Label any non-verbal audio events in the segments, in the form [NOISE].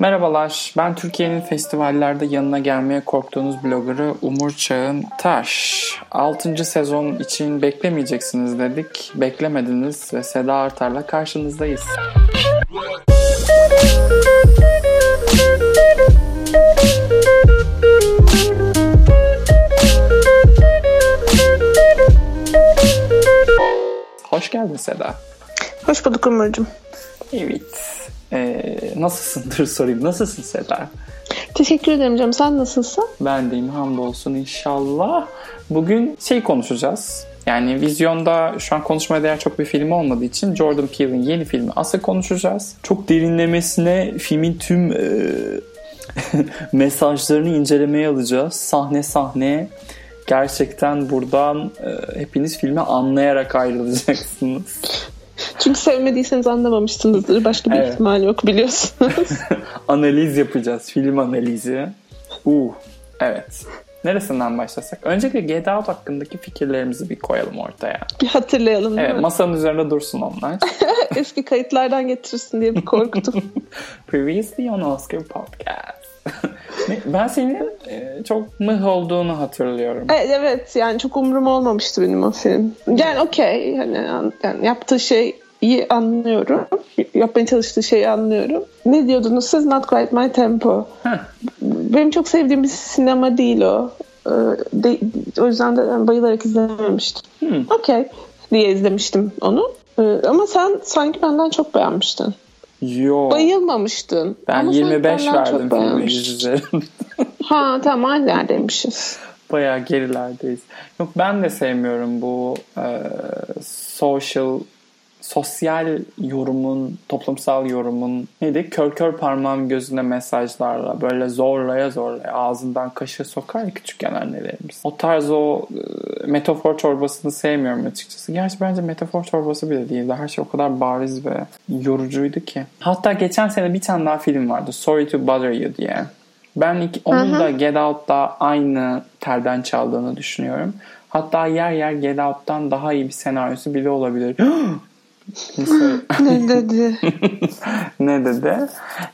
Merhabalar, ben Türkiye'nin festivallerde yanına gelmeye korktuğunuz bloggerı Umur Çağın Taş. 6. sezon için beklemeyeceksiniz dedik, beklemediniz ve Seda Artar'la karşınızdayız. Hoş geldin Seda. Hoş bulduk Umurcuğum. Evet. Ee, nasılsındır [LAUGHS] sorayım. Nasılsın Seda? Teşekkür ederim canım. Sen nasılsın? Ben deyim hamdolsun inşallah. Bugün şey konuşacağız. Yani vizyonda şu an konuşmaya değer çok bir film olmadığı için Jordan Peele'in yeni filmi As'a konuşacağız. Çok derinlemesine filmin tüm e, [LAUGHS] mesajlarını incelemeye alacağız. Sahne sahne. Gerçekten buradan e, hepiniz filmi anlayarak ayrılacaksınız. [LAUGHS] [LAUGHS] Çünkü sevmediyseniz anlamamışsınızdır. Başka bir evet. ihtimal yok biliyorsunuz. [LAUGHS] Analiz yapacağız. Film analizi. Uh, evet. Neresinden başlasak? Öncelikle Get Out hakkındaki fikirlerimizi bir koyalım ortaya. Bir hatırlayalım evet, mi? Masanın üzerinde dursun onlar. [LAUGHS] Eski kayıtlardan getirirsin diye bir korktum. Previously on Oscar Podcast. Ben senin e, çok mıh olduğunu hatırlıyorum. Evet, evet yani çok umurum olmamıştı benim o film. Yani okey hani yani yaptığı şey iyi anlıyorum. Yapmaya çalıştığı şeyi anlıyorum. Ne diyordunuz siz? Not quite my tempo. Heh. Benim çok sevdiğim bir sinema değil o. De, o yüzden de bayılarak izlememiştim. Hmm. Okey diye izlemiştim onu. Ama sen sanki benden çok beğenmiştin. Yo. Bayılmamıştın. Ben Ama 25 verdim filme yüz [LAUGHS] ha tamam aynı yerdeymişiz. Bayağı gerilerdeyiz. Yok ben de sevmiyorum bu e, social sosyal yorumun, toplumsal yorumun neydi? Kör kör parmağım gözüne mesajlarla böyle zorlaya zorlaya ağzından kaşığı sokar ya küçükken annelerimiz. O tarz o e, metafor çorbasını sevmiyorum açıkçası. Gerçi bence metafor çorbası bile değildi. Her şey o kadar bariz ve yorucuydu ki. Hatta geçen sene bir tane daha film vardı. Sorry to Bother You diye. Ben ilk, onun da Get Out'da aynı terden çaldığını düşünüyorum. Hatta yer yer Get Out'tan daha iyi bir senaryosu bile olabilir. [GASPS] ne dedi? [LAUGHS] ne dedi?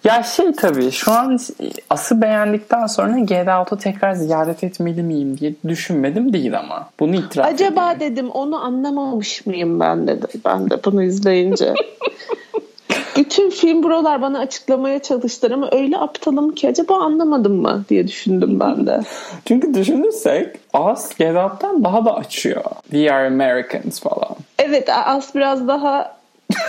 Ya şey tabii şu an As'ı beğendikten sonra Get Out'u tekrar ziyaret etmeli miyim diye düşünmedim değil ama. Bunu itiraf Acaba edeyim. dedim onu anlamamış mıyım ben dedim. Ben de bunu izleyince. [LAUGHS] Bütün film buralar bana açıklamaya çalıştılar ama öyle aptalım ki acaba anlamadım mı diye düşündüm ben de. Çünkü düşünürsek As Get Out'tan daha da açıyor. We are Americans falan. Evet As biraz daha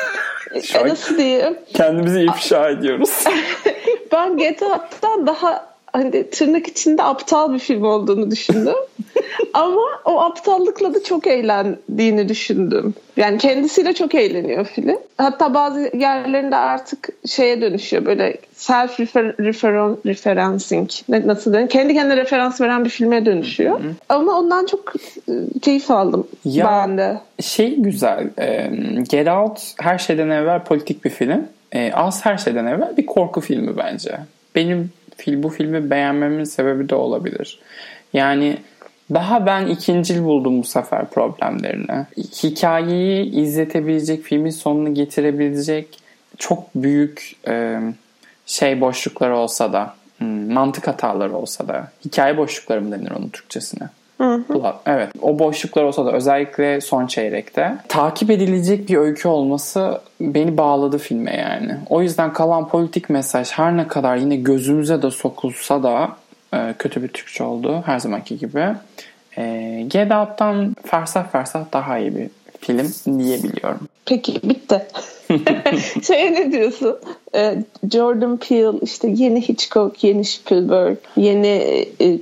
[LAUGHS] nasıl diyeyim? Kendimizi ifşa ediyoruz. [LAUGHS] ben Out'tan daha hani tırnak içinde aptal bir film olduğunu düşündüm. [LAUGHS] Ama o aptallıkla da çok eğlendiğini düşündüm. Yani kendisiyle çok eğleniyor film. Hatta bazı yerlerinde artık şeye dönüşüyor böyle self refer referencing nasıl diyeyim kendi kendine referans veren bir filme dönüşüyor. Hı hı. Ama ondan çok e, keyif aldım ya, ben de. Şey güzel. Get Out her şeyden evvel politik bir film. Az her şeyden evvel bir korku filmi bence. Benim bu filmi beğenmemin sebebi de olabilir. Yani daha ben ikincil buldum bu sefer problemlerini. Hikayeyi izletebilecek, filmin sonunu getirebilecek çok büyük şey boşlukları olsa da, hmm, mantık hataları olsa da, hikaye boşlukları mı denir onun Türkçesine? Hı hı. Evet. O boşluklar olsa da özellikle son çeyrekte takip edilecek bir öykü olması beni bağladı filme yani. O yüzden kalan politik mesaj her ne kadar yine gözümüze de sokulsa da e, kötü bir Türkçe oldu her zamanki gibi. E, Get Out'tan fersah fersah daha iyi bir film diyebiliyorum. Peki bitti. [LAUGHS] [LAUGHS] şey ne diyorsun? E, Jordan Peele işte yeni Hitchcock, yeni Spielberg, yeni e,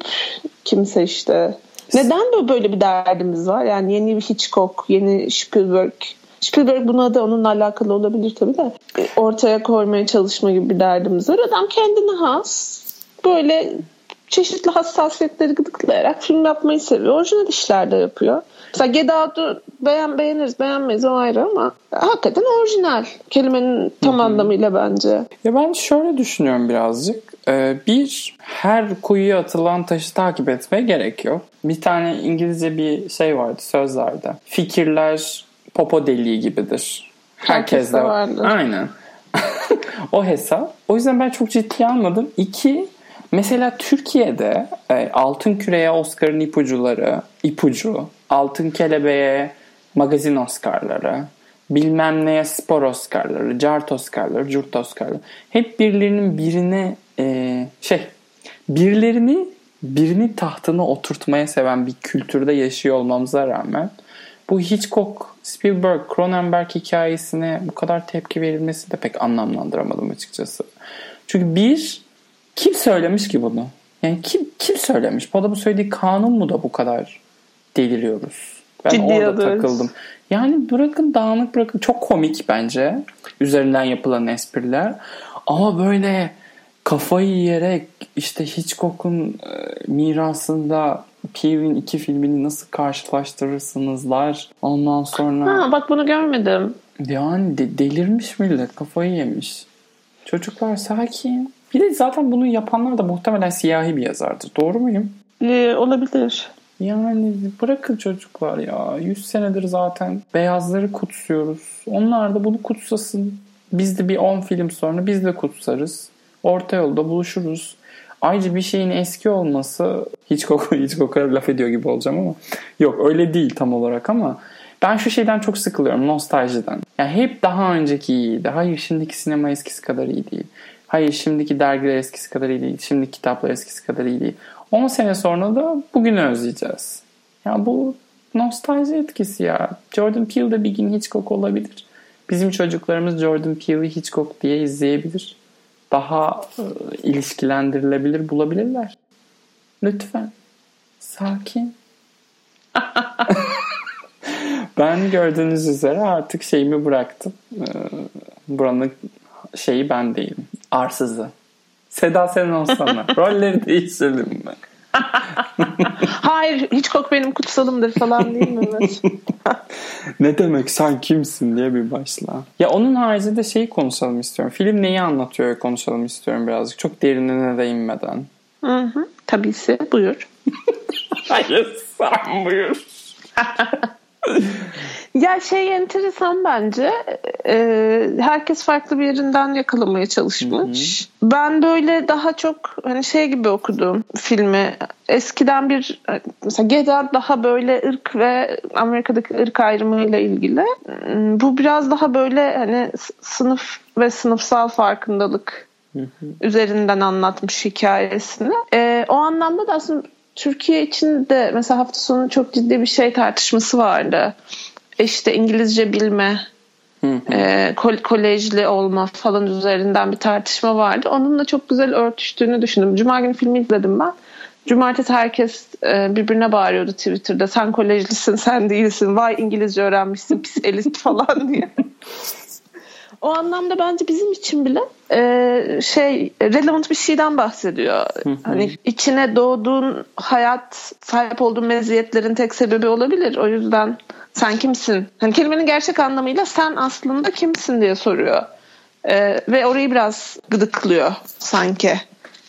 kimse işte neden böyle bir derdimiz var? Yani yeni bir Hitchcock, yeni Spielberg. Spielberg buna da onunla alakalı olabilir tabii de. Ortaya koymaya çalışma gibi bir derdimiz var. Adam kendine has böyle çeşitli hassasiyetleri gıdıklayarak film yapmayı seviyor. Orijinal işler de yapıyor. Mesela Get Out'u beğen, beğeniriz beğenmeyiz o ayrı ama hakikaten orijinal kelimenin tam anlamıyla bence. Ya ben şöyle düşünüyorum birazcık. Ee, bir, her kuyuya atılan taşı takip etmeye gerek yok. Bir tane İngilizce bir şey vardı, söz vardı. Fikirler popo deliği gibidir. Herkes de vardır. Aynen. [LAUGHS] o hesap. O yüzden ben çok ciddiye almadım. İki, mesela Türkiye'de e, Altın Küre'ye Oscar'ın ipucuları, ipucu, Altın Kelebeğe magazin Oscar'ları, bilmem neye spor Oscar'ları, Cart Oscar'ları, Curt Oscar'ları. Hep birilerinin birine e, şey birilerini birini tahtına oturtmaya seven bir kültürde yaşıyor olmamıza rağmen bu Hitchcock, Spielberg, Cronenberg hikayesine bu kadar tepki verilmesi de pek anlamlandıramadım açıkçası. Çünkü bir, kim söylemiş ki bunu? Yani kim kim söylemiş? Bu adamın söylediği kanun mu da bu kadar deliriyoruz? Ben Ciddi orada alıyoruz. takıldım. Yani bırakın dağınık bırakın. Çok komik bence. Üzerinden yapılan espriler. Ama böyle kafayı yiyerek işte Hitchcock'un e, mirasında Peele'in iki filmini nasıl karşılaştırırsınızlar. Ondan sonra Ha bak bunu görmedim. yani de- delirmiş millet. Kafayı yemiş. Çocuklar sakin. Bir de zaten bunu yapanlar da muhtemelen siyahi bir yazardır. Doğru muyum? Ee, olabilir. Yani bırakın çocuklar ya. 100 senedir zaten beyazları kutsuyoruz. Onlar da bunu kutsasın. Biz de bir 10 film sonra biz de kutsarız. Orta yolda buluşuruz. Ayrıca bir şeyin eski olması hiç koku [LAUGHS] hiç koku laf ediyor gibi olacağım ama yok öyle değil tam olarak ama ben şu şeyden çok sıkılıyorum nostaljiden. Yani hep daha önceki iyiydi. Hayır şimdiki sinema eskisi kadar iyi değil. Hayır şimdiki dergiler eskisi kadar iyi değil. Şimdiki kitaplar eskisi kadar iyi değil. 10 sene sonra da bugünü özleyeceğiz. Ya bu nostalji etkisi ya. Jordan Peele de bir gün Hitchcock olabilir. Bizim çocuklarımız Jordan Peele'i Hitchcock diye izleyebilir. Daha e, ilişkilendirilebilir bulabilirler. Lütfen. Sakin. [LAUGHS] ben gördüğünüz üzere artık şeyimi bıraktım. Ee, buranın şeyi ben değilim. Arsızı. Seda sen olsana. [LAUGHS] Rolleri değiştirelim mi? [LAUGHS] Hayır Hitchcock benim kutsalımdır falan değil mi? [LAUGHS] Ne demek sen kimsin diye bir başla. Ya onun haricinde şeyi konuşalım istiyorum. Film neyi anlatıyor konuşalım istiyorum birazcık. Çok derinine de inmeden. Hı hı. Tabisi buyur. Hayır sen buyur. Ya şey enteresan bence. Ee, herkes farklı bir yerinden yakalamaya çalışmış. Ben böyle daha çok hani şey gibi okudum filmi. Eskiden bir mesela Out daha böyle ırk ve Amerika'daki ırk ayrımıyla ilgili. Hmm, Bu biraz daha böyle hani sınıf ve sınıfsal farkındalık üzerinden anlatmış hikayesini. Ee, o anlamda da aslında Türkiye için de mesela hafta sonu çok ciddi bir şey tartışması vardı. İşte İngilizce bilme, e, kol- kolejli olma falan üzerinden bir tartışma vardı. Onunla çok güzel örtüştüğünü düşündüm. Cuma günü filmi izledim ben. Cumartesi herkes e, birbirine bağırıyordu Twitter'da. Sen kolejlisin, sen değilsin. Vay İngilizce öğrenmişsin, pis elit falan [LAUGHS] diye. O anlamda bence bizim için bile e, şey relevant bir şeyden bahsediyor. Hani içine doğduğun hayat sahip olduğun meziyetlerin tek sebebi olabilir. O yüzden sen kimsin? Hani kelimenin gerçek anlamıyla sen aslında kimsin diye soruyor. E, ve orayı biraz gıdıklıyor sanki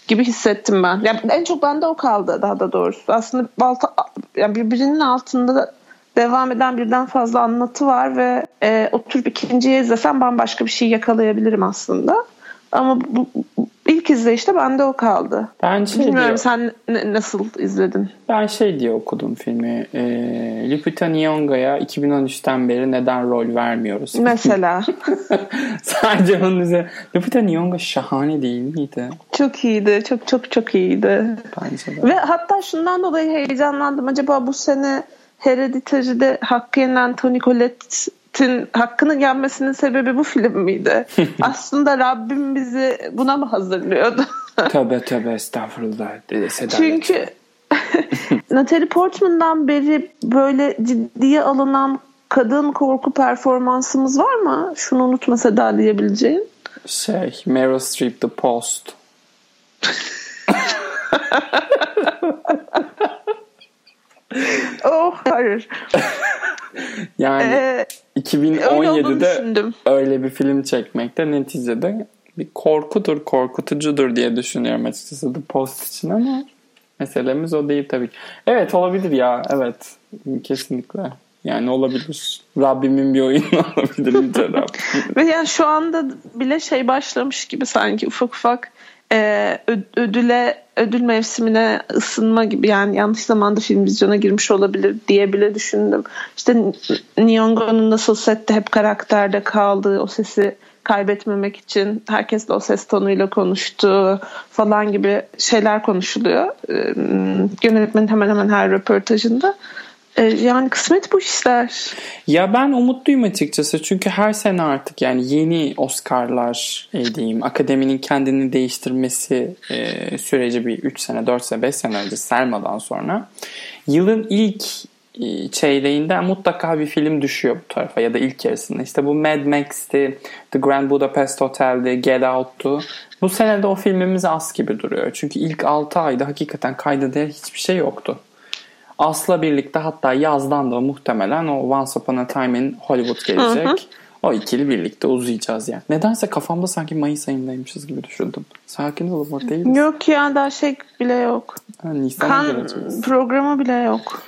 gibi hissettim ben. Ya en çok bende o kaldı daha da doğrusu. Aslında balta yani birbirinin altında da devam eden birden fazla anlatı var ve e, oturup ikinciye izlesem bambaşka bir şey yakalayabilirim aslında. Ama bu- ilk izleyişte bende o kaldı. Ben şey Bilmiyorum diyor, sen ne- nasıl izledin? ben şey diye okudum filmi. E, Lupita Nyong'a'ya 2013'ten beri neden rol vermiyoruz? [LAUGHS] Mesela. [LAUGHS] Sadece onun üzerine. Lupita Nyong'o şahane değil miydi? çok iyiydi. Çok çok çok iyiydi. Bence de. Ve hatta şundan dolayı heyecanlandım. Acaba bu sene Hereditary'de hakkı yenen Toni Collette'in hakkının yenmesinin sebebi bu film miydi? [LAUGHS] Aslında Rabbim bizi buna mı hazırlıyordu? [LAUGHS] Tövbe tövbe estağfurullah. dedi Seda Çünkü [LAUGHS] Natalie Portman'dan beri böyle ciddiye alınan kadın korku performansımız var mı? Şunu unutma Seda diyebileceğin. Şey, Meryl Streep The Post. Oh hayır. [LAUGHS] Yani Ee, öyle olduğunu 2017'de düşündüm. öyle bir film çekmekte neticede bir korkudur, korkutucudur diye düşünüyorum açıkçası The Post için ama meselemiz o değil tabii ki. Evet olabilir ya, evet kesinlikle. Yani olabilir. Rabbimin bir oyunu [LAUGHS] olabilir. Yüce Ve yani şu anda bile şey başlamış gibi sanki ufak ufak e, ödüle ödül mevsimine ısınma gibi yani yanlış zamanda film vizyona girmiş olabilir diye bile düşündüm. İşte Nyong'o'nun nasıl sette hep karakterde kaldığı o sesi kaybetmemek için herkes de o ses tonuyla konuştu falan gibi şeyler konuşuluyor. Yönetmenin hemen hemen her röportajında. Ee, yani kısmet bu işler. Ya ben umutluyum açıkçası çünkü her sene artık yani yeni Oscar'lar e, diyeyim akademinin kendini değiştirmesi e, süreci bir 3 sene 4 sene 5 sene önce Selma'dan sonra yılın ilk e, çeyreğinde mutlaka bir film düşüyor bu tarafa ya da ilk yarısında. İşte bu Mad Max'ti, The Grand Budapest Hotel'di, Get Out'tu. Bu senede o filmimiz az gibi duruyor. Çünkü ilk 6 ayda hakikaten kayda değer hiçbir şey yoktu. Asla birlikte hatta yazdan da muhtemelen o Once Upon a Time in Hollywood gelecek. Hı hı. O ikili birlikte uzayacağız yani. Nedense kafamda sanki Mayıs ayındaymışız gibi düşündüm. Sakin olun değil Yok ya daha şey bile yok. Ha, Nisan'a kan programı bile yok.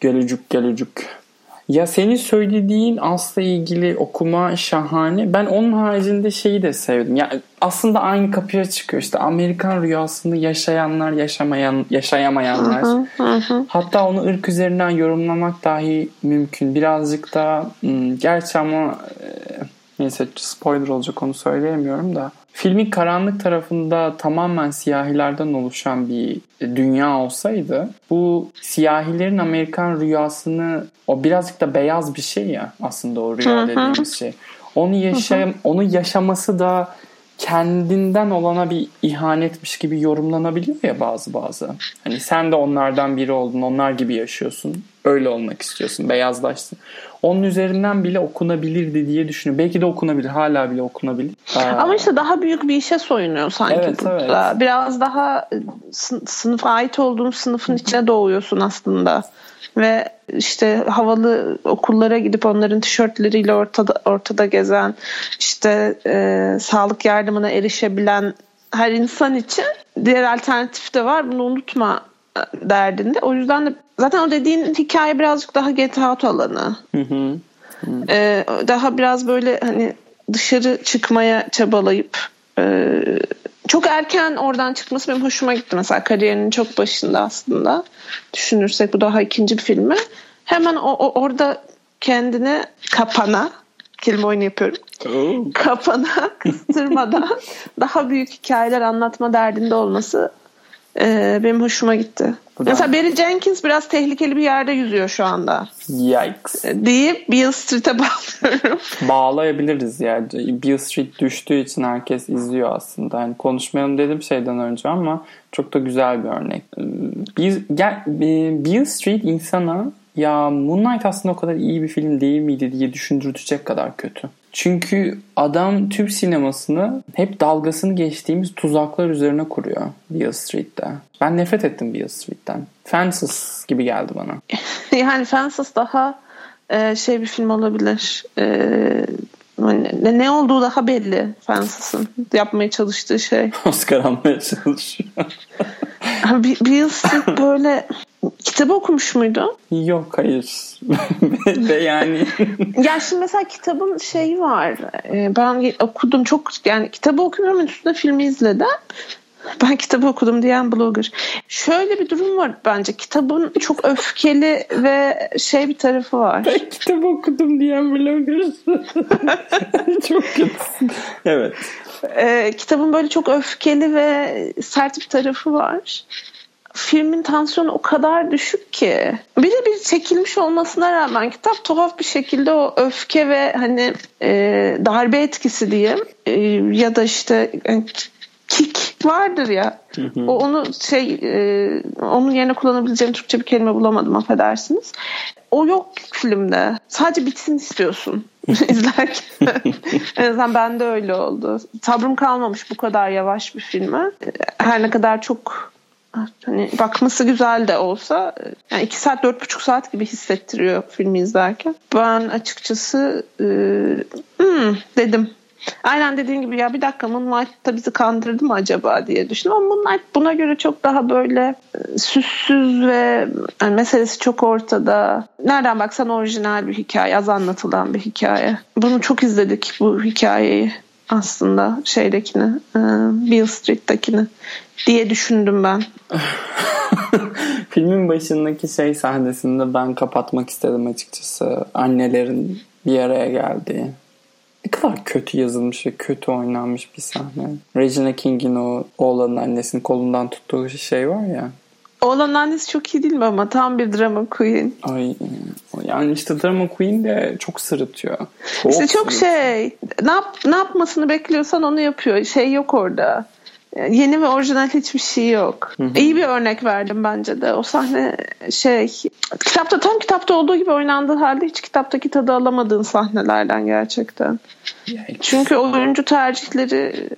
Gölücük gölücük. Ya senin söylediğin Aslı ilgili okuma şahane. Ben onun haricinde şeyi de sevdim. Ya aslında aynı kapıya çıkıyor. İşte Amerikan rüyasını yaşayanlar, yaşamayan, yaşayamayanlar. Hatta onu ırk üzerinden yorumlamak dahi mümkün. Birazcık da hmm, gerçi ama e, neyse spoiler olacak onu söyleyemiyorum da. Filmin karanlık tarafında tamamen siyahilerden oluşan bir dünya olsaydı bu siyahilerin Amerikan rüyasını o birazcık da beyaz bir şey ya aslında o rüya dediğimiz şey. Onu yaşam onu yaşaması da kendinden olana bir ihanetmiş gibi yorumlanabiliyor ya bazı bazı. Hani sen de onlardan biri oldun, onlar gibi yaşıyorsun. Öyle olmak istiyorsun, beyazlaşsın. Onun üzerinden bile okunabilirdi diye düşünüyorum. Belki de okunabilir, hala bile okunabilir. Ama işte daha büyük bir işe soyunuyor sanki evet, burada. Evet. Biraz daha sınıf ait olduğun sınıfın içine doğuyorsun aslında ve işte havalı okullara gidip onların tişörtleriyle ortada ortada gezen işte e, sağlık yardımına erişebilen her insan için diğer alternatif de var bunu unutma e, derdinde. O yüzden de zaten o dediğin hikaye birazcık daha get out alanı. Hı hı. Hı. Ee, daha biraz böyle hani dışarı çıkmaya çabalayıp e, çok erken oradan çıkması benim hoşuma gitti. Mesela kariyerinin çok başında aslında düşünürsek bu daha ikinci bir filmi. Hemen o, o orada kendine kapana kelime oyunu yapıyorum. Oh. Kapana [LAUGHS] kıstırmadan daha büyük hikayeler anlatma derdinde olması e, benim hoşuma gitti. Buradan. Mesela Barry Jenkins biraz tehlikeli bir yerde yüzüyor şu anda. Yikes. E, deyip Beale Street'e [LAUGHS] bağlıyorum. Bağlayabiliriz yani. Beale Street düştüğü için herkes izliyor aslında. Yani konuşmayalım dedim şeyden önce ama çok da güzel bir örnek. Beale, Beale Street insana ya Moonlight aslında o kadar iyi bir film değil miydi diye düşündürtecek kadar kötü. Çünkü adam Türk sinemasını hep dalgasını geçtiğimiz tuzaklar üzerine kuruyor Beale Street'te. Ben nefret ettim Beale Street'ten. Fences gibi geldi bana. [LAUGHS] yani Fences daha e, şey bir film olabilir. E, ne, ne olduğu daha belli Fences'ın yapmaya çalıştığı şey. [LAUGHS] Oscar almaya çalışıyor. [LAUGHS] Beale Street böyle Kitabı okumuş muydu? Yok hayır. [LAUGHS] Ve yani. ya şimdi mesela kitabın şeyi var. Ee, ben okudum çok yani kitabı okumuyorum üstüne filmi izledim. Ben kitabı okudum diyen blogger. Şöyle bir durum var bence. Kitabın çok öfkeli ve şey bir tarafı var. Ben kitabı okudum diyen blogger. [LAUGHS] çok kötüsün. Evet. Ee, kitabın böyle çok öfkeli ve sert bir tarafı var filmin tansiyonu o kadar düşük ki. Bir de bir çekilmiş olmasına rağmen kitap tuhaf bir şekilde o öfke ve hani e, darbe etkisi diyeyim e, ya da işte yani, kick vardır ya. O onu şey e, onun yerine kullanabileceğim Türkçe bir kelime bulamadım affedersiniz. O yok filmde. Sadece bitsin istiyorsun [LAUGHS] izlerken. [LAUGHS] en azından bende öyle oldu. Sabrım kalmamış bu kadar yavaş bir filme. Her ne kadar çok hani bakması güzel de olsa yani iki saat dört buçuk saat gibi hissettiriyor filmi izlerken. Ben açıkçası e, hmm, dedim. Aynen dediğin gibi ya bir dakika Moonlight da bizi kandırdı mı acaba diye düşündüm. Ama Moonlight buna göre çok daha böyle e, süssüz ve yani meselesi çok ortada. Nereden baksan orijinal bir hikaye, az anlatılan bir hikaye. Bunu çok izledik bu hikayeyi aslında şeydekini, e, Beale Street'tekini diye düşündüm ben. [LAUGHS] Filmin başındaki şey sahnesinde ben kapatmak istedim açıkçası. Annelerin bir araya geldiği. Ne kadar kötü yazılmış ve kötü oynanmış bir sahne. Regina King'in o oğlanın annesinin kolundan tuttuğu şey var ya. Oğlanın annesi çok iyi değil mi ama tam bir drama queen. Ay yani işte drama queen de çok sırıtıyor. Çok işte çok sırıtıyor. şey ne, yap, ne yapmasını bekliyorsan onu yapıyor. Şey yok orada. Yeni ve orijinal hiçbir şey yok. Hı hı. İyi bir örnek verdim bence de. O sahne şey kitapta tam kitapta olduğu gibi oynandığı halde hiç kitaptaki tadı alamadığın sahnelerden gerçekten. Yikes. Çünkü oyuncu tercihleri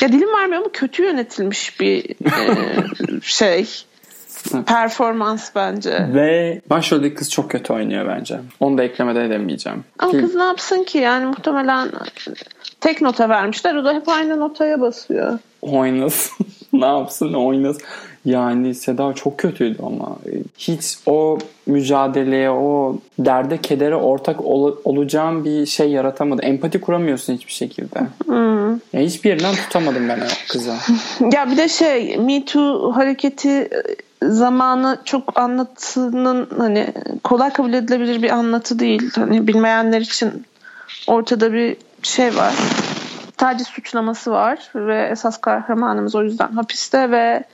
ya dilim vermiyor ama kötü yönetilmiş bir e, [LAUGHS] şey performans bence. Ve başroldeki kız çok kötü oynuyor bence. Onu da eklemeden edemeyeceğim. Ama kız ne yapsın ki? Yani muhtemelen tek nota vermişler. O da hep aynı notaya basıyor. Oynasın. [LAUGHS] ne yapsın oynasın. Yani Seda çok kötüydü ama. Hiç o mücadeleye, o derde, kedere ortak ol, olacağım bir şey yaratamadı. Empati kuramıyorsun hiçbir şekilde. Hmm. Ya hiçbir yerinden tutamadım ben o kızı. [LAUGHS] ya bir de şey Me Too hareketi zamanı çok anlatının hani kolay kabul edilebilir bir anlatı değil. Hani bilmeyenler için ortada bir şey var. Taciz suçlaması var ve esas kahramanımız o yüzden hapiste ve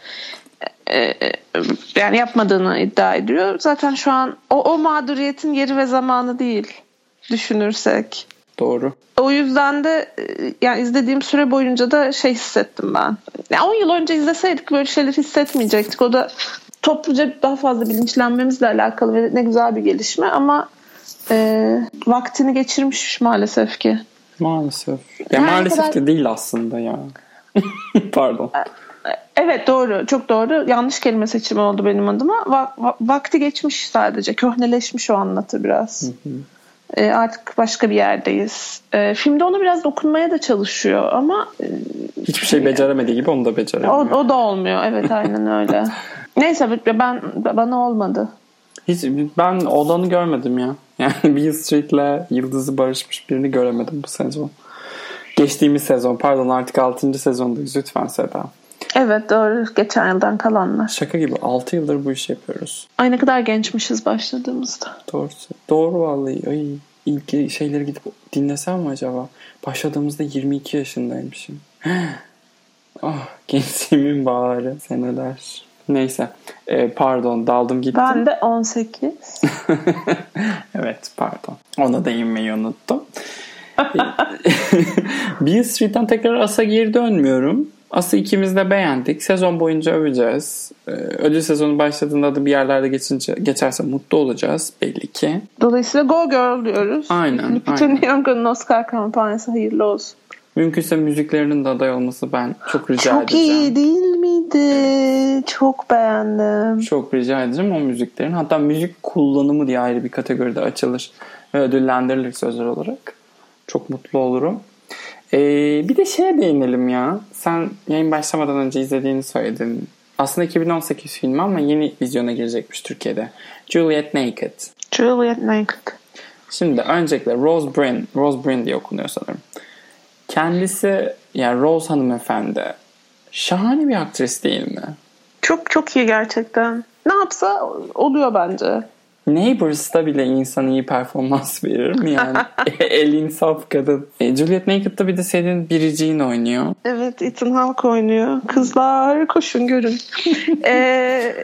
e, yani yapmadığını iddia ediyor. Zaten şu an o, o mağduriyetin yeri ve zamanı değil düşünürsek. Doğru. O yüzden de yani izlediğim süre boyunca da şey hissettim ben. Yani 10 yıl önce izleseydik böyle şeyler hissetmeyecektik. O da topluca daha fazla bilinçlenmemizle alakalı ve ne güzel bir gelişme ama e, vaktini geçirmiş maalesef ki. Maalesef. Ya Her maalesef kadar... de değil aslında ya. [LAUGHS] Pardon. Evet doğru. Çok doğru. Yanlış kelime seçimi oldu benim adıma. Va- va- vakti geçmiş sadece. Köhneleşmiş o anlatı biraz. Hı hı. E, artık başka bir yerdeyiz. E, filmde onu biraz dokunmaya da çalışıyor ama e, hiçbir şey beceremediği gibi onu da beceremiyor. O, o da olmuyor. Evet aynen öyle. [LAUGHS] Neyse ben bana olmadı. Hiç ben olanı görmedim ya. [LAUGHS] Yani Beale Street'le Yıldız'ı barışmış birini göremedim bu sezon. Geçtiğimiz sezon pardon artık 6. sezondayız lütfen Seda. Evet doğru. Geçen yıldan kalanlar. Şaka gibi 6 yıldır bu işi yapıyoruz. Ay ne kadar gençmişiz başladığımızda. Doğrusu. Doğru vallahi. Ay, ilk şeyleri gidip dinlesem mi acaba? Başladığımızda 22 yaşındaymışım. [GASPS] ah gençliğimin bağrı seneler. Neyse. Ee, pardon daldım gittim. Ben de 18. [LAUGHS] evet pardon. Ona da inmeyi unuttum. [LAUGHS] [LAUGHS] Beale Street'ten tekrar As'a geri dönmüyorum. As'ı ikimiz de beğendik. Sezon boyunca öveceğiz. Ee, ödül sezonu başladığında da bir yerlerde geçince, geçerse mutlu olacağız belli ki. Dolayısıyla Go Girl diyoruz. Aynen. Lupita Nyong'un Oscar kampanyası hayırlı olsun. Mümkünse müziklerinin de aday olması ben çok rica çok edeceğim. Çok iyi değil miydi? Çok beğendim. Çok rica edeceğim o müziklerin. Hatta müzik kullanımı diye ayrı bir kategoride açılır ve ödüllendirilir sözler olarak. Çok mutlu olurum. Ee, bir de şeye değinelim ya. Sen yayın başlamadan önce izlediğini söyledin. Aslında 2018 filmi ama yeni vizyona girecekmiş Türkiye'de. Juliet Naked. Juliet Naked. Şimdi öncelikle Rose Byrne, Rose Byrne diye okunuyor sanırım. Kendisi yani Rose hanımefendi şahane bir aktris değil mi? Çok çok iyi gerçekten. Ne yapsa oluyor bence. Neighbors'ta bile insan iyi performans verir mi yani? [LAUGHS] El insaf kadın. E, Juliet Naked'da bir de senin biriciğin oynuyor. Evet Ethan Hawke oynuyor. Kızlar koşun görün. [LAUGHS] e,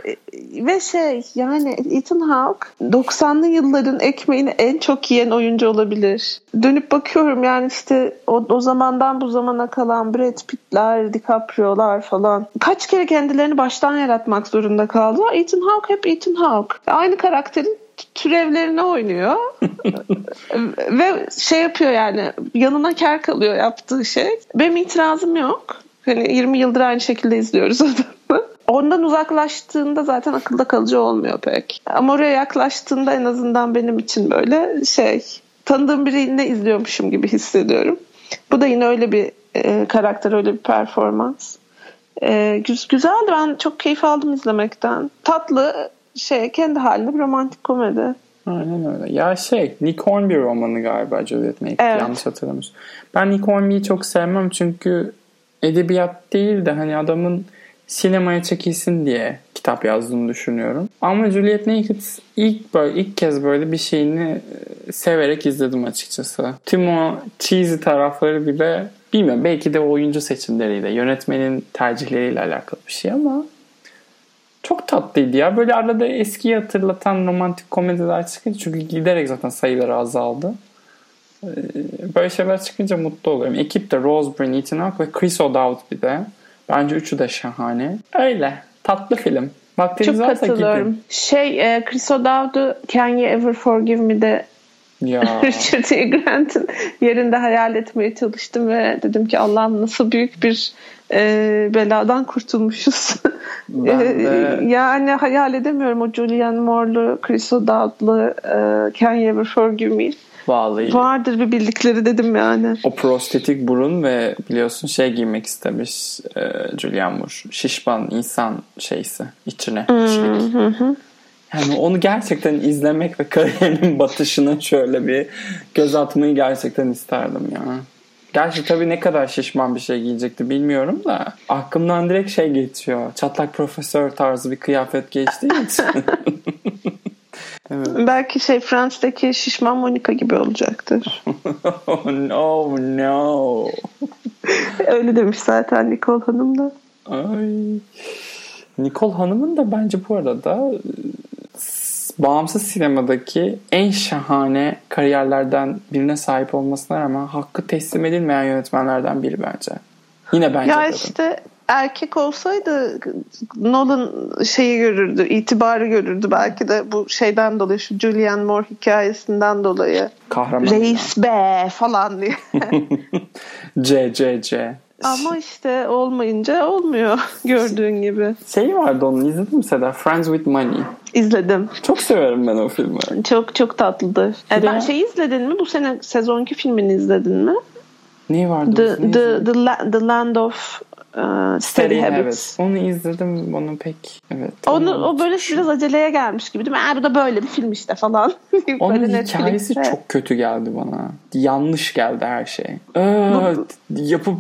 ve şey yani Ethan Hawke 90'lı yılların ekmeğini en çok yiyen oyuncu olabilir. Dönüp bakıyorum yani işte o, o zamandan bu zamana kalan Brad Pitt'ler, DiCaprio'lar falan. Kaç kere kendilerini baştan yaratmak zorunda kaldılar. Ethan Hawke hep Ethan Hawke. Aynı karakterin türevlerini oynuyor. [LAUGHS] Ve şey yapıyor yani yanına kar kalıyor yaptığı şey. Benim itirazım yok. Hani 20 yıldır aynı şekilde izliyoruz adamı. Ondan uzaklaştığında zaten akılda kalıcı olmuyor pek. Ama oraya yaklaştığında en azından benim için böyle şey tanıdığım birini izliyormuşum gibi hissediyorum. Bu da yine öyle bir e, karakter, öyle bir performans. E, güzeldi. Ben çok keyif aldım izlemekten. Tatlı şey kendi halinde bir romantik komedi. Aynen öyle. Ya şey Nick Hornby romanı galiba Juliet Makepeace evet. yanlış hatırlamıyorsun. Ben Nick Hornby'yi çok sevmem çünkü edebiyat değil de hani adamın sinemaya çekilsin diye kitap yazdığını düşünüyorum. Ama Juliet Naked ilk böyle ilk kez böyle bir şeyini e, severek izledim açıkçası. Tüm o cheesy tarafları bile bilmiyorum belki de oyuncu seçimleriyle, yönetmenin tercihleriyle alakalı bir şey ama çok tatlıydı ya. Böyle arada eskiyi hatırlatan romantik komediler çıkınca çünkü giderek zaten sayıları azaldı. Ee, böyle şeyler çıkınca mutlu oluyorum. Ekip de Rose Byrne, Ethan Hawke ve Chris O'Dowd bir de. Bence üçü de şahane. Öyle. Tatlı film. Vaktiniz Çok katılıyorum. Gidin. Şey e, Chris O'Dowd'u Can You Ever Forgive Me'de ya. [LAUGHS] Richard E. Grant'ın yerinde hayal etmeye çalıştım ve dedim ki Allah'ım nasıl büyük bir e, beladan kurtulmuşuz. [LAUGHS] Ben de... yani hayal edemiyorum o Julianne Moore'lu, Chris O'Dowd'lu e, Can You Ever Forgive Me. Vallahi. Vardır bir bildikleri dedim yani. O prostetik burun ve biliyorsun şey giymek istemiş e, Julianne Moore. Şişman insan şeysi içine. Hı hı. Yani onu gerçekten izlemek ve kariyerinin batışına şöyle bir göz atmayı gerçekten isterdim ya. Gerçi tabii ne kadar şişman bir şey giyecekti bilmiyorum da aklımdan direkt şey geçiyor. Çatlak profesör tarzı bir kıyafet geçtiği için. [LAUGHS] evet. Belki şey Fransa'daki şişman Monica gibi olacaktır. oh [LAUGHS] no no. Öyle demiş zaten Nicole Hanım da. Ay. Nicole Hanım'ın da bence bu arada bağımsız sinemadaki en şahane kariyerlerden birine sahip olmasına rağmen hakkı teslim edilmeyen yönetmenlerden biri bence. Yine bence Ya dedim. işte erkek olsaydı Nolan şeyi görürdü, itibarı görürdü belki de bu şeyden dolayı şu Julianne Moore hikayesinden dolayı. Kahraman. Reis be falan diye. [LAUGHS] C C C. Ama işte olmayınca olmuyor [LAUGHS] gördüğün gibi. Şey vardı onun izledin mi Seda? Friends with Money. İzledim. Çok severim ben o filmi. Çok çok tatlıdır. E, ben şey izledin mi? Bu sene sezonki filmini izledin mi? Ne vardı? The, the, the, the Land of uh, Steady Habits. Evet. Onu izledim. Onu pek evet. Onu, onu o böyle biraz aceleye gelmiş gibi değil mi? Aa, bu da böyle bir film işte falan. [LAUGHS] Onun hikayesi çok kötü geldi bana. Yanlış geldi her şey. Ee, bu, yapıp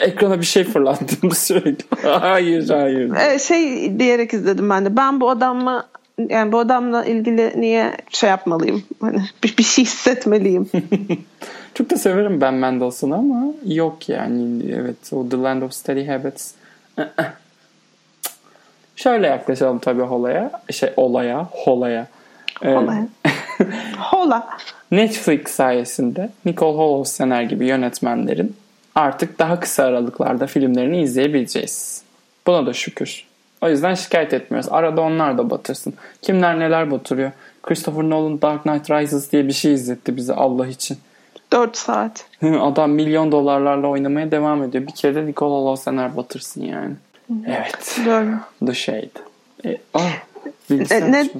ekrana bir şey fırlattım [LAUGHS] sürekli. hayır hayır. Ee, şey diyerek izledim ben de. Ben bu adamla yani bu adamla ilgili niye şey yapmalıyım? Hani bir, bir şey hissetmeliyim. [LAUGHS] Çok da severim Ben Mendelsohn'u ama yok yani. Evet o The Land of Steady Habits. [LAUGHS] Şöyle yaklaşalım tabii olaya. Şey olaya, holaya. Holaya. [LAUGHS] Hola. Netflix sayesinde Nicole Holofcener gibi yönetmenlerin artık daha kısa aralıklarda filmlerini izleyebileceğiz. Buna da şükür. O yüzden şikayet etmiyoruz. Arada onlar da batırsın. Kimler neler batırıyor. Christopher Nolan Dark Knight Rises diye bir şey izletti bize Allah için. 4 saat. Adam milyon dolarlarla oynamaya devam ediyor. Bir kere de Nikola Losener batırsın yani. Evet. Doğru. The Shade. E, ah, net,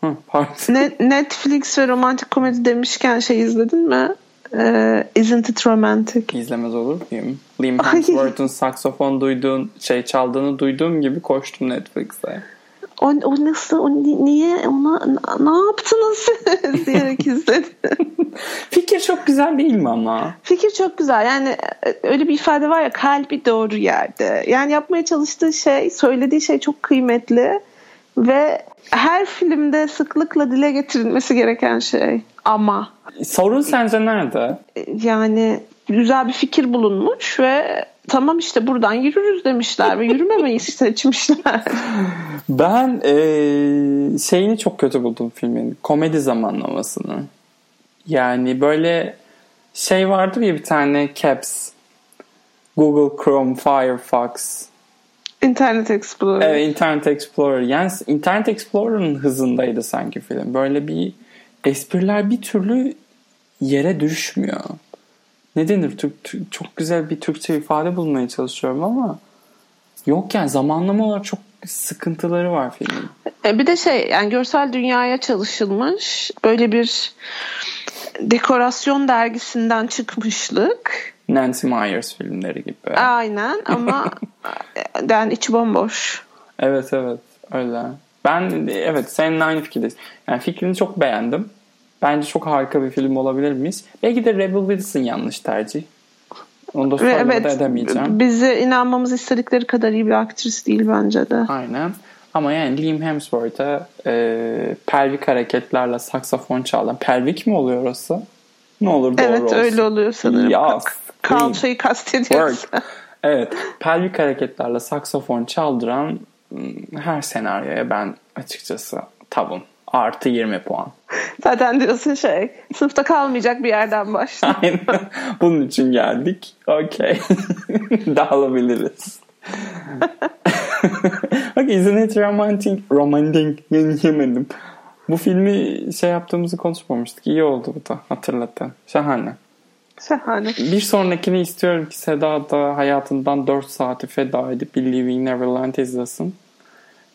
Hı, Net, Netflix ve romantik komedi demişken şey izledin mi? Uh, isn't it romantic? İzlemez olur muyum? Liam Hemsworth'un saksofon duyduğun, şey çaldığını duyduğum gibi koştum Netflix'e. O, o nasıl, o niye, ona ne yaptınız [LAUGHS] diyerek izledim. [LAUGHS] Fikir çok güzel değil mi ama? Fikir çok güzel. Yani e, öyle bir ifade var ya kalbi doğru yerde. Yani yapmaya çalıştığı şey, söylediği şey çok kıymetli ve her filmde sıklıkla dile getirilmesi gereken şey. Ama Sorun sence nerede? Yani güzel bir fikir bulunmuş ve tamam işte buradan yürürüz demişler ve yürümemeyi [LAUGHS] seçmişler. Ben e, şeyini çok kötü buldum filmin. Komedi zamanlamasını. Yani böyle şey vardır ya bir tane Caps. Google Chrome, Firefox. Internet Explorer. Evet Internet Explorer. Yani Internet Explorer'ın hızındaydı sanki film. Böyle bir espriler bir türlü yere düşmüyor. Ne denir? Türk, Türk, çok güzel bir Türkçe ifade bulmaya çalışıyorum ama yok yani zamanlama olarak çok sıkıntıları var filmin. E bir de şey yani görsel dünyaya çalışılmış böyle bir dekorasyon dergisinden çıkmışlık. Nancy Myers filmleri gibi. Aynen ama [LAUGHS] yani içi bomboş. Evet evet öyle. Ben evet seninle aynı fikirdeyiz. Yani fikrini çok beğendim. Bence çok harika bir film olabilir miyiz? Belki de Rebel Wilson yanlış tercih. Onu da sonra evet, edemeyeceğim. Bize inanmamız istedikleri kadar iyi bir aktris değil bence de. Aynen. Ama yani Liam Hemsworth'a e, pelvik hareketlerle saksafon çalan. Pelvik mi oluyor orası? Ne olur doğru evet, olsun. Evet öyle oluyor sanırım. Ya, Kalçayı kastediyorsun. evet. Pelvik hareketlerle saksafon çaldıran her senaryoya ben açıkçası tavım. Artı 20 puan. Zaten diyorsun şey sınıfta kalmayacak bir yerden başla. [LAUGHS] Aynen. Bunun için geldik. Okey. [LAUGHS] Dağılabiliriz. [LAUGHS] Bak isn't it romantic? Romantic. Yemedim. Bu filmi şey yaptığımızı konuşmamıştık. İyi oldu bu da hatırlattın. Şahane. Şahane. Bir sonrakini istiyorum ki Seda da hayatından 4 saati feda edip Believing Neverland izlesin.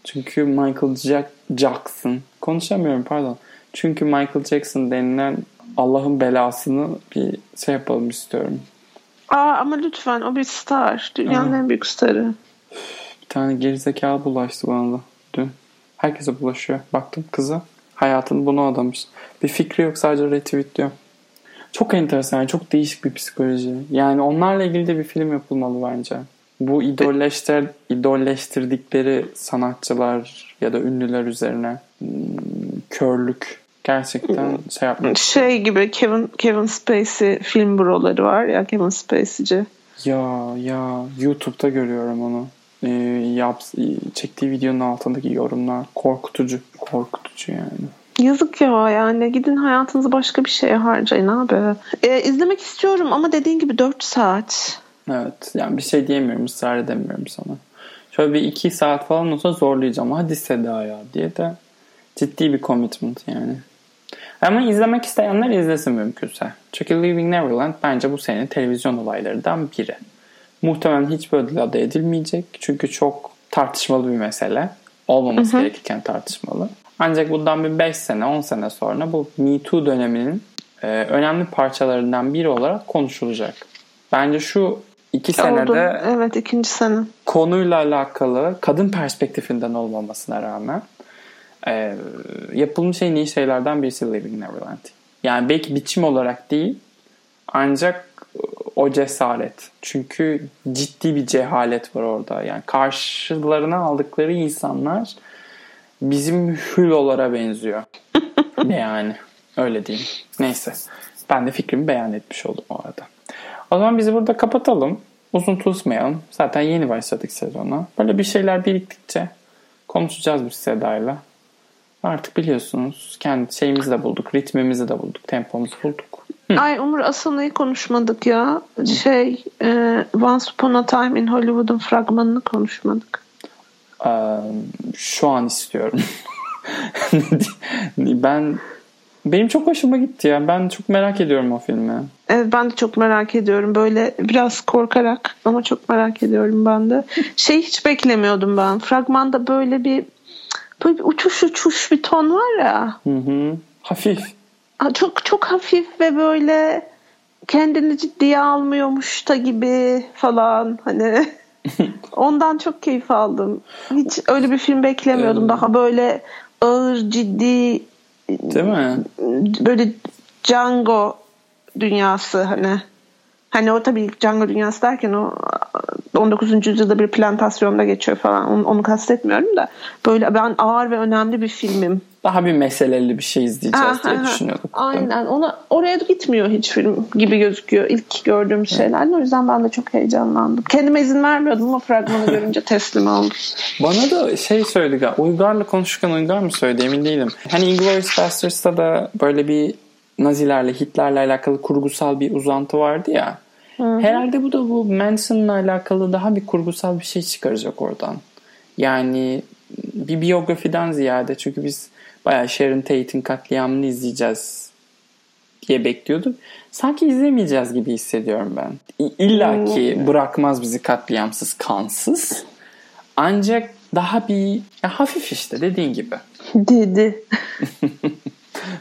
Çünkü Michael Jack Jackson konuşamıyorum pardon. Çünkü Michael Jackson denilen Allah'ın belasını bir şey yapalım istiyorum. Aa ama lütfen o bir star. Dünyanın Aa. en büyük starı. Bir tane gerizekalı bulaştı bana da dün. Herkese bulaşıyor. Baktım kıza. Hayatını bunu adamış. Bir fikri yok sadece retweetliyor. Çok enteresan. Çok değişik bir psikoloji. Yani onlarla ilgili de bir film yapılmalı bence. Bu idolleştir, idolleştirdikleri sanatçılar ya da ünlüler üzerine hmm, körlük gerçekten şey yapmak. Şey gibi Kevin Kevin Spacey film broları var ya Kevin Spacey'ci. Ya ya YouTube'da görüyorum onu. Ee, yap, çektiği videonun altındaki yorumlar korkutucu. Korkutucu yani. Yazık ya yani gidin hayatınızı başka bir şeye harcayın abi. Ee, izlemek istiyorum ama dediğin gibi 4 saat. Evet yani bir şey diyemiyorum ısrar edemiyorum sana. Şöyle bir iki saat falan olsa zorlayacağım. Hadi Seda ya diye de ciddi bir commitment yani. Ama izlemek isteyenler izlesin mümkünse. Çünkü Living Neverland bence bu senenin televizyon olaylarından biri. Muhtemelen hiç böyle adı edilmeyecek. Çünkü çok tartışmalı bir mesele. Olmaması hı hı. gerekirken tartışmalı. Ancak bundan bir 5 sene 10 sene sonra bu Me Too döneminin e, önemli parçalarından biri olarak konuşulacak. Bence şu iki senede Oldu. evet ikinci sene konuyla alakalı kadın perspektifinden olmamasına rağmen e, yapılmış en iyi şeylerden birisi Living Neverland. Yani belki biçim olarak değil ancak o cesaret. Çünkü ciddi bir cehalet var orada. Yani karşılarına aldıkları insanlar bizim hülolara benziyor. [LAUGHS] yani öyle diyeyim. Neyse. Ben de fikrimi beyan etmiş oldum o arada. O zaman bizi burada kapatalım. Uzun tutmayalım. Zaten yeni başladık sezona. Böyle bir şeyler biriktikçe konuşacağız biz Seda'yla. Artık biliyorsunuz kendi şeyimizi de bulduk, ritmimizi de bulduk, tempomuzu bulduk. Hı. Ay Umur Asana'yı konuşmadık ya. Şey, e, Once Upon a Time in Hollywood'un fragmanını konuşmadık. Ee, şu an istiyorum. [LAUGHS] ben benim çok hoşuma gitti ya. Ben çok merak ediyorum o filmi. Evet ben de çok merak ediyorum. Böyle biraz korkarak ama çok merak ediyorum ben de. [LAUGHS] Şey hiç beklemiyordum ben. Fragmanda böyle bir böyle bir uçuş uçuş bir ton var ya. Hı hı. Hafif. Çok çok hafif ve böyle kendini ciddiye almıyormuş da gibi falan hani [LAUGHS] ondan çok keyif aldım. Hiç öyle bir film beklemiyordum. Daha böyle ağır, ciddi Değil mi? Böyle Django dünyası hani. Hani o tabii Django dünyası derken o 19. yüzyılda bir plantasyonda geçiyor falan. Onu, onu kastetmiyorum da. Böyle ben ağır ve önemli bir filmim. Daha bir meseleli bir şey izleyeceğiz aha, diye düşünüyorduk. Aynen. Ona oraya gitmiyor hiç film gibi gözüküyor ilk gördüğüm şeyler. O yüzden ben de çok heyecanlandım. Kendime izin vermiyordum ama fragmanı [LAUGHS] görünce teslim oldum. Bana da şey söyledi. Uygar'la konuşurken Uygar mı söyledi emin değilim. Hani Inglourious Basterds'ta da böyle bir Nazilerle, Hitler'le alakalı kurgusal bir uzantı vardı ya. Hı-hı. Herhalde bu da bu Manson'la alakalı daha bir kurgusal bir şey çıkaracak oradan. Yani bir biyografiden ziyade çünkü biz bayağı Sharon Tate'in katliamını izleyeceğiz diye bekliyorduk. Sanki izlemeyeceğiz gibi hissediyorum ben. İlla ki hmm. bırakmaz bizi katliamsız, kansız. Ancak daha bir ya hafif işte dediğin gibi. Dedi. [LAUGHS]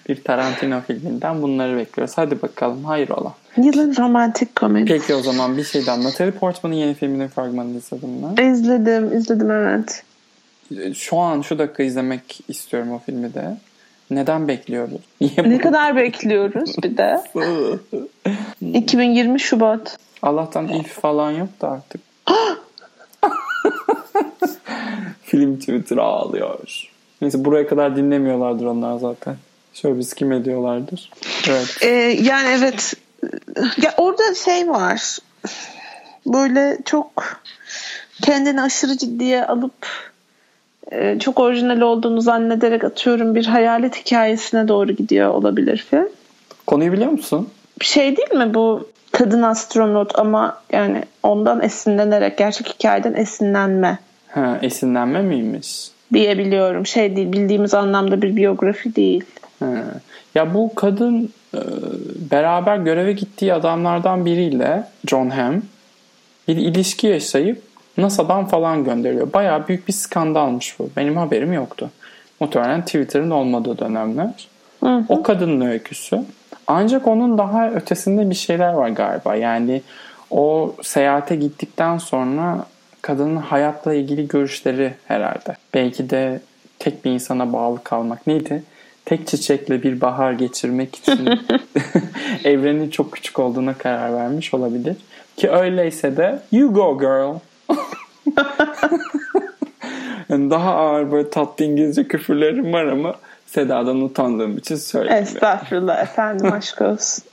bir Tarantino filminden bunları bekliyoruz. Hadi bakalım hayır ola. Yılın romantik komedisi. Peki o zaman bir şey daha. Natalie Portman'ın yeni filminin fragmanını izledin mi? İzledim, izledim evet. Şu an şu dakika izlemek istiyorum o filmi de. Neden bekliyoruz? [LAUGHS] Niye Ne kadar bekliyoruz bir de. [LAUGHS] 2020 Şubat. Allah'tan if falan yok da artık. [GASPS] Film Twitter ağlıyor. Neyse buraya kadar dinlemiyorlardır onlar zaten. Şöyle bir skim ediyorlardır. Evet. Ee, yani evet. Ya orada şey var. Böyle çok kendini aşırı ciddiye alıp e, çok orijinal olduğunu zannederek atıyorum bir hayalet hikayesine doğru gidiyor olabilir film. Konuyu biliyor musun? Şey değil mi bu kadın astronot ama yani ondan esinlenerek gerçek hikayeden esinlenme Ha, esinlenme miymiş? diyebiliyorum. Şey değil bildiğimiz anlamda bir biyografi değil. Ya bu kadın e, beraber göreve gittiği adamlardan biriyle John Hamm bir ilişki yaşayıp NASA'dan falan gönderiyor. Bayağı büyük bir skandalmış bu. Benim haberim yoktu. Muhtemelen Twitter'ın olmadığı dönemler. Hı hı. O kadının öyküsü. Ancak onun daha ötesinde bir şeyler var galiba. Yani o seyahate gittikten sonra kadının hayatla ilgili görüşleri herhalde. Belki de tek bir insana bağlı kalmak neydi? Tek çiçekle bir bahar geçirmek için [LAUGHS] [LAUGHS] evrenin çok küçük olduğuna karar vermiş olabilir. Ki öyleyse de you go girl. [LAUGHS] yani daha ağır böyle tatlı İngilizce küfürlerim var ama Seda'dan utandığım için söylemiyorum. Estağfurullah efendim aşk olsun.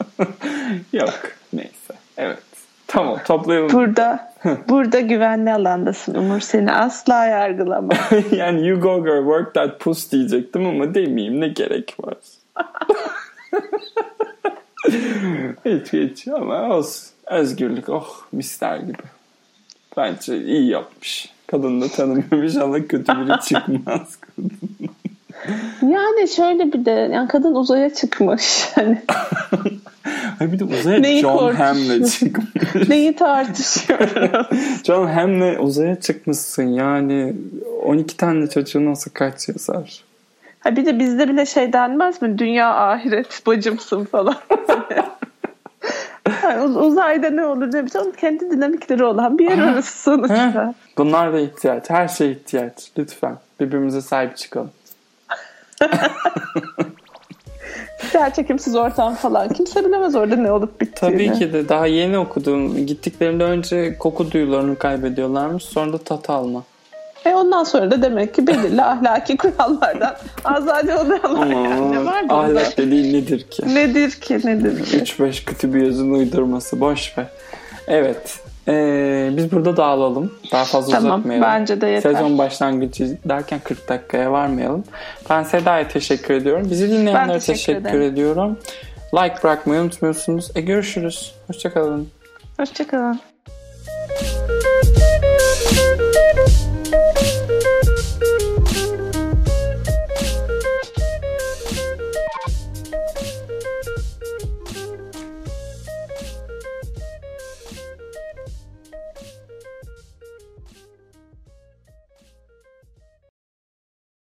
Yok neyse. Evet. Tamam toplayalım. Burada [LAUGHS] burada güvenli alandasın Umur seni asla yargılama. [LAUGHS] yani you go girl work that puss diyecektim ama demeyeyim ne gerek var. [LAUGHS] hiç hiç ama olsun. Özgürlük oh mister gibi. Bence iyi yapmış. Kadın da tanımıyormuş ama kötü biri çıkmaz. Yani şöyle bir de yani kadın uzaya çıkmış. Hani [LAUGHS] Ay bir de uzaya Neyi John korkmuş? Hamm'le [LAUGHS] çıkmış. neyi tartışıyoruz? [LAUGHS] John Hamm'le uzaya çıkmışsın yani 12 tane çocuğun olsa kaç yazar? ha bir de bizde bile şey denmez mi? Dünya ahiret bacımsın falan. Yani uz- uzayda ne olur ne bileyim kendi dinamikleri olan bir yer orası sonuçta. Bunlar da ihtiyaç. Her şey ihtiyaç. Lütfen. Birbirimize sahip çıkalım. Yer çekimsiz ortam falan. Kimse bilemez orada ne olup bittiğini. Tabii ki de daha yeni okudum. Gittiklerinde önce koku duyularını kaybediyorlarmış. Sonra da tat alma. E ondan sonra da demek ki belirli ahlaki kurallardan azade oluyorlar. yani. Ne var ahlak dediğin nedir ki? Nedir ki nedir ki? 3-5 kötü bir yazın uydurması. Boş ver. Evet. Ee, biz burada dağılalım. Daha fazla Tamam, uzatmayalım. bence de yeter. Sezon başlangıcı derken 40 dakikaya varmayalım. Ben Seda'ya teşekkür ediyorum. Bizi dinleyenlere Ben teşekkür teşekkür, ederim. ediyorum. Like bırakmayı unutmuyorsunuz. E görüşürüz. Hoşçakalın. Hoşçakalın.